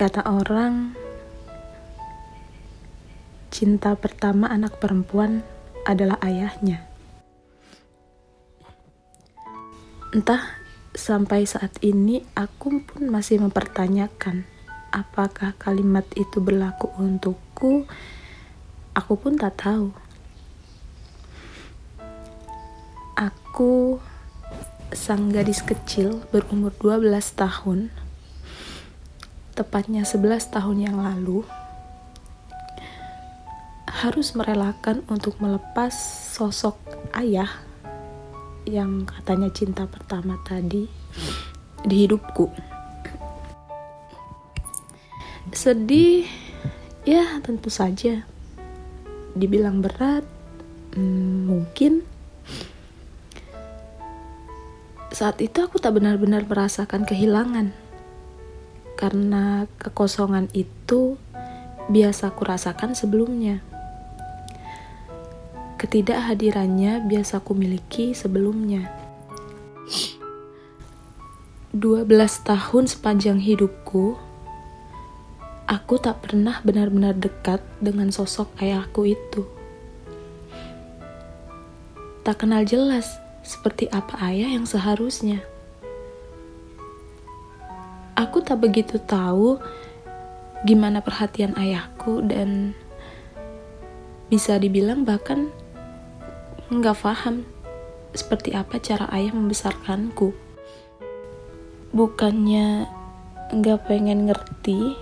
Kata orang, cinta pertama anak perempuan adalah ayahnya. Entah sampai saat ini aku pun masih mempertanyakan apakah kalimat itu berlaku untukku. Aku pun tak tahu. Aku sang gadis kecil berumur 12 tahun tepatnya 11 tahun yang lalu, harus merelakan untuk melepas sosok ayah yang katanya cinta pertama tadi di hidupku. Sedih, ya tentu saja. Dibilang berat, hmm, mungkin. Saat itu aku tak benar-benar merasakan kehilangan karena kekosongan itu biasa kurasakan sebelumnya. Ketidakhadirannya biasa ku miliki sebelumnya. 12 tahun sepanjang hidupku, aku tak pernah benar-benar dekat dengan sosok ayahku itu. Tak kenal jelas seperti apa ayah yang seharusnya aku tak begitu tahu gimana perhatian ayahku dan bisa dibilang bahkan nggak paham seperti apa cara ayah membesarkanku. Bukannya nggak pengen ngerti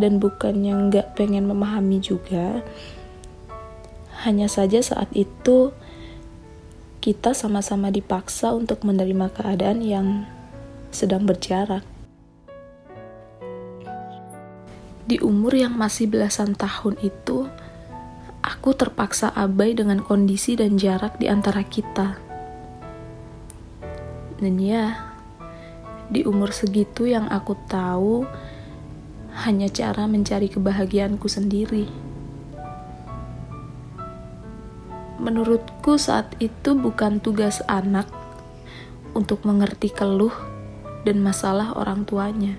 dan bukannya nggak pengen memahami juga. Hanya saja saat itu kita sama-sama dipaksa untuk menerima keadaan yang sedang berjarak. Di umur yang masih belasan tahun itu, aku terpaksa abai dengan kondisi dan jarak di antara kita. Dan ya, di umur segitu yang aku tahu hanya cara mencari kebahagiaanku sendiri. Menurutku saat itu bukan tugas anak untuk mengerti keluh dan masalah orang tuanya.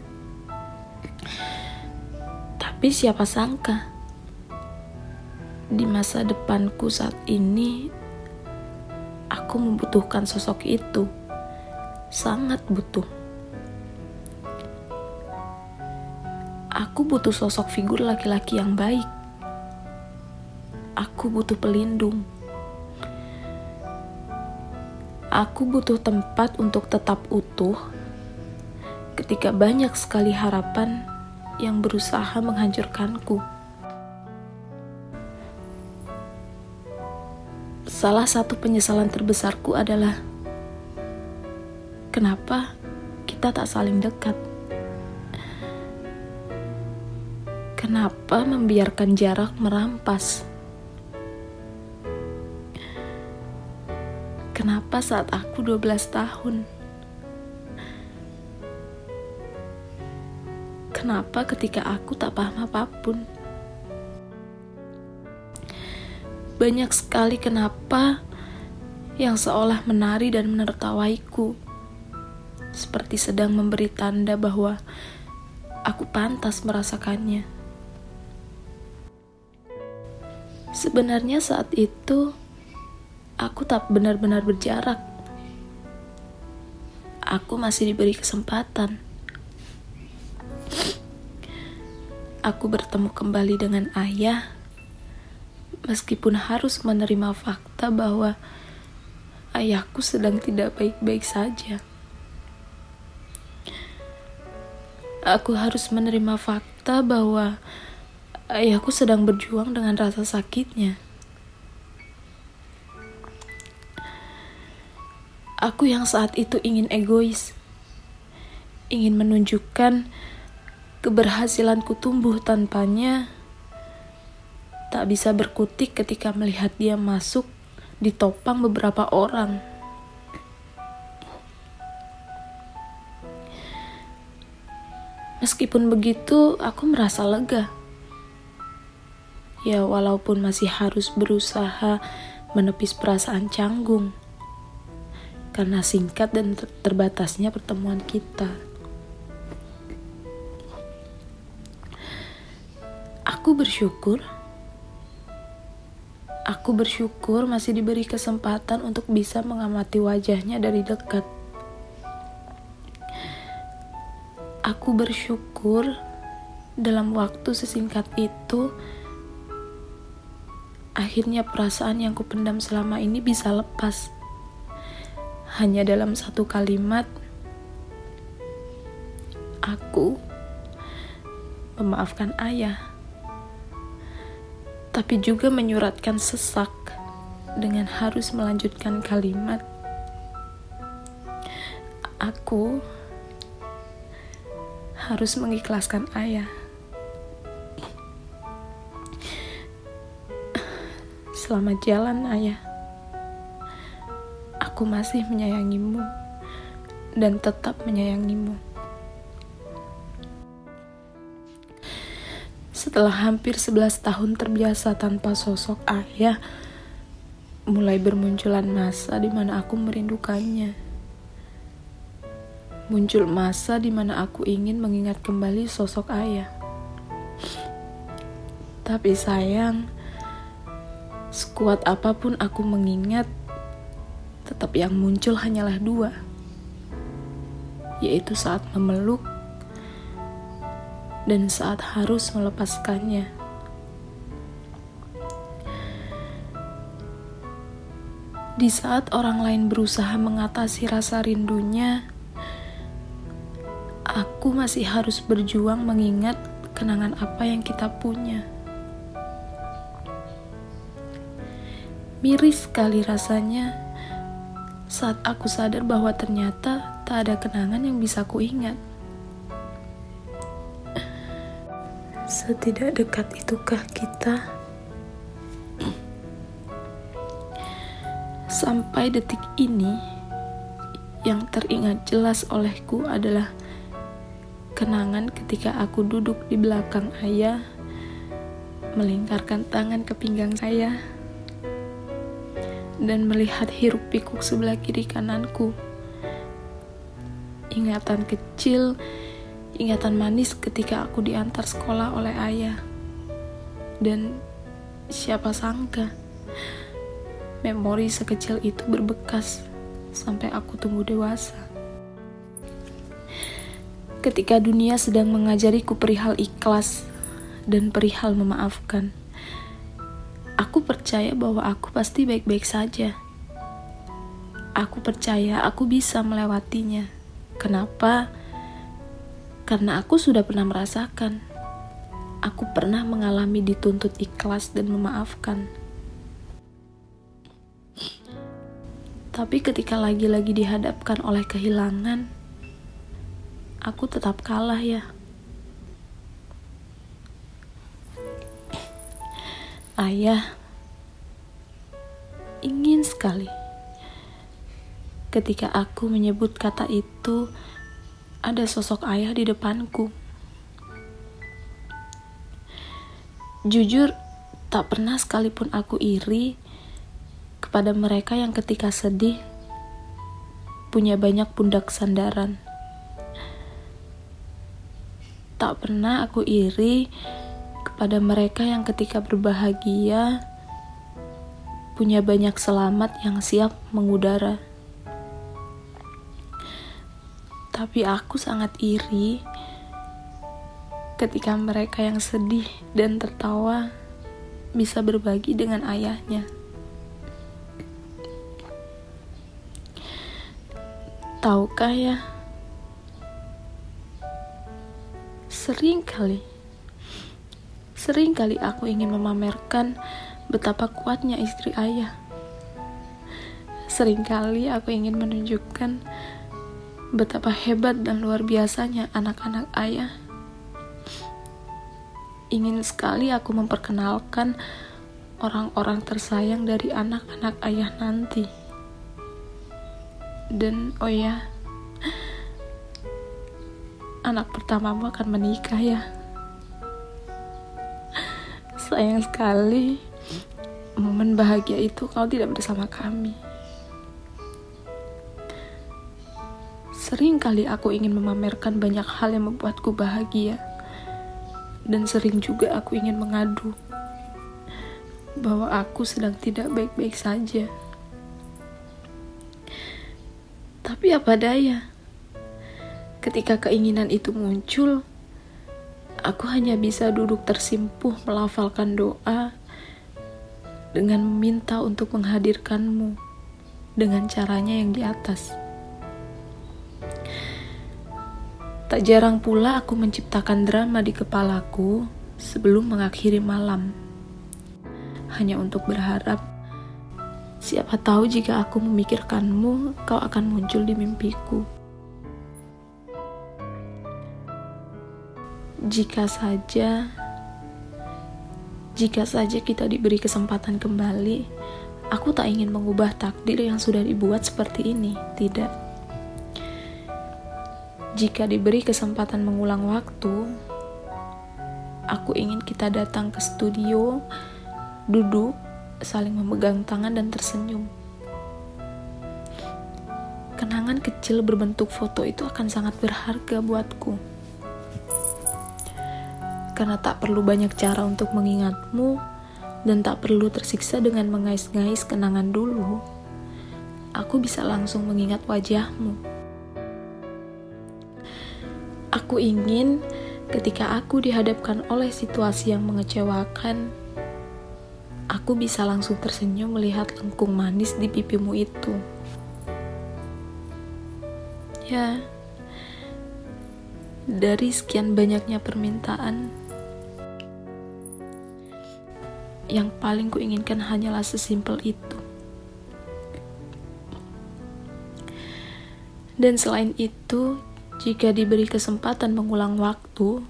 Tapi siapa sangka di masa depanku saat ini aku membutuhkan sosok itu. Sangat butuh. Aku butuh sosok figur laki-laki yang baik. Aku butuh pelindung. Aku butuh tempat untuk tetap utuh ketika banyak sekali harapan yang berusaha menghancurkanku. Salah satu penyesalan terbesarku adalah kenapa kita tak saling dekat. Kenapa membiarkan jarak merampas? Kenapa saat aku 12 tahun? Kenapa ketika aku tak paham apa pun. Banyak sekali kenapa yang seolah menari dan menertawaiku, seperti sedang memberi tanda bahwa aku pantas merasakannya. Sebenarnya saat itu aku tak benar-benar berjarak. Aku masih diberi kesempatan aku bertemu kembali dengan ayah, meskipun harus menerima fakta bahwa ayahku sedang tidak baik-baik saja. Aku harus menerima fakta bahwa ayahku sedang berjuang dengan rasa sakitnya. Aku yang saat itu ingin egois, ingin menunjukkan keberhasilanku tumbuh tanpanya, tak bisa berkutik ketika melihat dia masuk ditopang beberapa orang. Meskipun begitu, aku merasa lega. Ya, walaupun masih harus berusaha menepis perasaan canggung karena singkat dan terbatasnya pertemuan kita. Aku bersyukur. Aku bersyukur masih diberi kesempatan untuk bisa mengamati wajahnya dari dekat. Aku bersyukur dalam waktu sesingkat itu, akhirnya perasaan yang kupendam selama ini bisa lepas. Hanya dalam satu kalimat, aku memaafkan ayah tapi juga menyuratkan sesak dengan harus melanjutkan kalimat aku harus mengikhlaskan ayah. Selamat jalan, ayah. Aku masih menyayangimu dan tetap menyayangimu. Setelah hampir 11 tahun terbiasa tanpa sosok ayah, mulai bermunculan masa di mana aku merindukannya. Muncul masa di mana aku ingin mengingat kembali sosok ayah. Tapi sayang, sekuat apa pun aku mengingat, tetap yang muncul hanyalah dua, yaitu saat memeluk dan saat harus melepaskannya. Di saat orang lain berusaha mengatasi rasa rindunya, aku masih harus berjuang mengingat kenangan apa yang kita punya. Miris sekali rasanya saat aku sadar bahwa ternyata tak ada kenangan yang bisa kuingat. ingat. Setidak dekat itukah kita? Sampai detik ini, yang teringat jelas olehku adalah kenangan ketika aku duduk di belakang ayah, melingkarkan tangan ke pinggang saya, dan melihat hiruk pikuk sebelah kiri kananku. Ingatan kecil ingatan manis ketika aku diantar sekolah oleh ayah. Dan siapa sangka, memori sekecil itu berbekas sampai aku tumbuh dewasa. Ketika dunia sedang mengajariku perihal ikhlas dan perihal memaafkan, aku percaya bahwa aku pasti baik-baik saja. Aku percaya aku bisa melewatinya. Kenapa? Karena aku sudah pernah merasakan. Aku pernah mengalami dituntut ikhlas dan memaafkan. Tapi ketika lagi-lagi dihadapkan oleh kehilangan, aku tetap kalah ya. Ayah ingin sekali ketika aku menyebut kata itu ada sosok ayah di depanku. Jujur, tak pernah sekalipun aku iri kepada mereka yang ketika sedih punya banyak pundak sandaran. Tak pernah aku iri kepada mereka yang ketika berbahagia punya banyak selamat yang siap mengudara. Tapi aku sangat iri ketika mereka yang sedih dan tertawa bisa berbagi dengan ayahnya. Tahukah ya? Sering kali, sering kali aku ingin memamerkan betapa kuatnya istri ayah. Sering kali aku ingin menunjukkan betapa hebat dan luar biasanya anak-anak ayah. Ingin sekali aku memperkenalkan orang-orang tersayang dari anak-anak ayah nanti. Dan oh ya, anak pertamamu akan menikah ya. Sayang sekali momen bahagia itu kau tidak bersama kami. Sering kali aku ingin memamerkan banyak hal yang membuatku bahagia. Dan sering juga aku ingin mengadu bahwa aku sedang tidak baik-baik saja. Tapi apa daya? Ketika keinginan itu muncul, aku hanya bisa duduk tersimpuh melafalkan doa dengan meminta untuk menghadirkanmu dengan caranya yang di atas. Tak jarang pula aku menciptakan drama di kepalaku sebelum mengakhiri malam. Hanya untuk berharap, siapa tahu jika aku memikirkanmu, kau akan muncul di mimpiku. Jika saja, jika saja kita diberi kesempatan kembali, aku tak ingin mengubah takdir yang sudah dibuat seperti ini. Tidak. Jika diberi kesempatan mengulang waktu, aku ingin kita datang ke studio, duduk, saling memegang tangan dan tersenyum. Kenangan kecil berbentuk foto itu akan sangat berharga buatku karena tak perlu banyak cara untuk mengingatmu dan tak perlu tersiksa dengan mengais-ngais kenangan dulu. Aku bisa langsung mengingat wajahmu. Aku ingin ketika aku dihadapkan oleh situasi yang mengecewakan, aku bisa langsung tersenyum melihat lengkung manis di pipimu itu. Ya, dari sekian banyaknya permintaan, yang paling kuinginkan hanyalah sesimpel itu. Dan selain itu, jika diberi kesempatan mengulang waktu,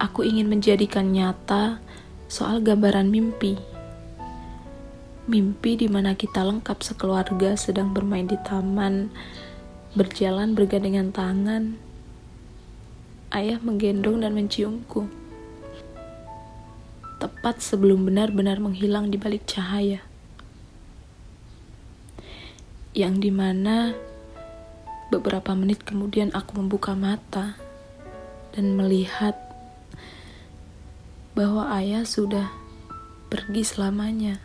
aku ingin menjadikan nyata soal gambaran mimpi. Mimpi di mana kita lengkap sekeluarga sedang bermain di taman, berjalan bergandengan tangan. Ayah menggendong dan menciumku tepat sebelum benar-benar menghilang di balik cahaya. Yang di mana beberapa menit kemudian aku membuka mata dan melihat bahwa ayah sudah pergi selamanya.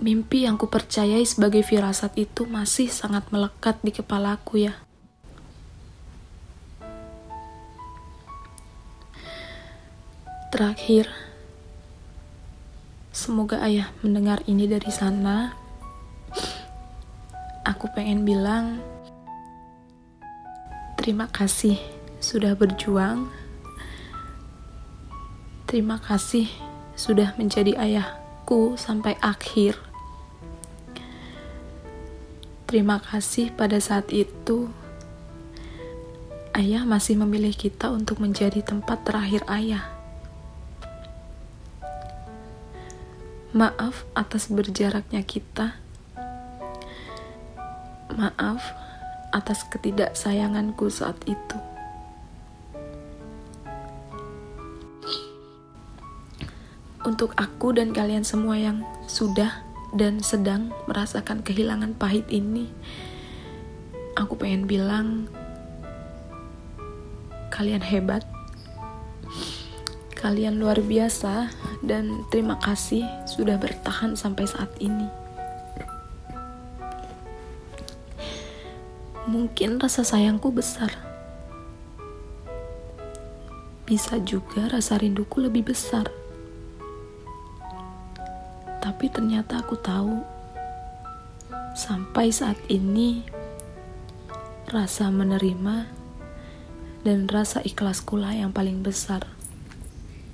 Mimpi yang kupercayai sebagai firasat itu masih sangat melekat di kepalaku ya. Terakhir, semoga ayah mendengar ini dari sana. Aku pengen bilang terima kasih sudah berjuang. Terima kasih sudah menjadi ayahku sampai akhir. Terima kasih pada saat itu ayah masih memilih kita untuk menjadi tempat terakhir ayah. Maaf atas berjaraknya kita. Maaf atas ketidaksayanganku saat itu. Untuk aku dan kalian semua yang sudah dan sedang merasakan kehilangan pahit ini, aku pengen bilang kalian hebat. Kalian luar biasa dan terima kasih sudah bertahan sampai saat ini. Mungkin rasa sayangku besar. Bisa juga rasa rinduku lebih besar. Tapi ternyata aku tahu sampai saat ini rasa menerima dan rasa ikhlaskulah yang paling besar.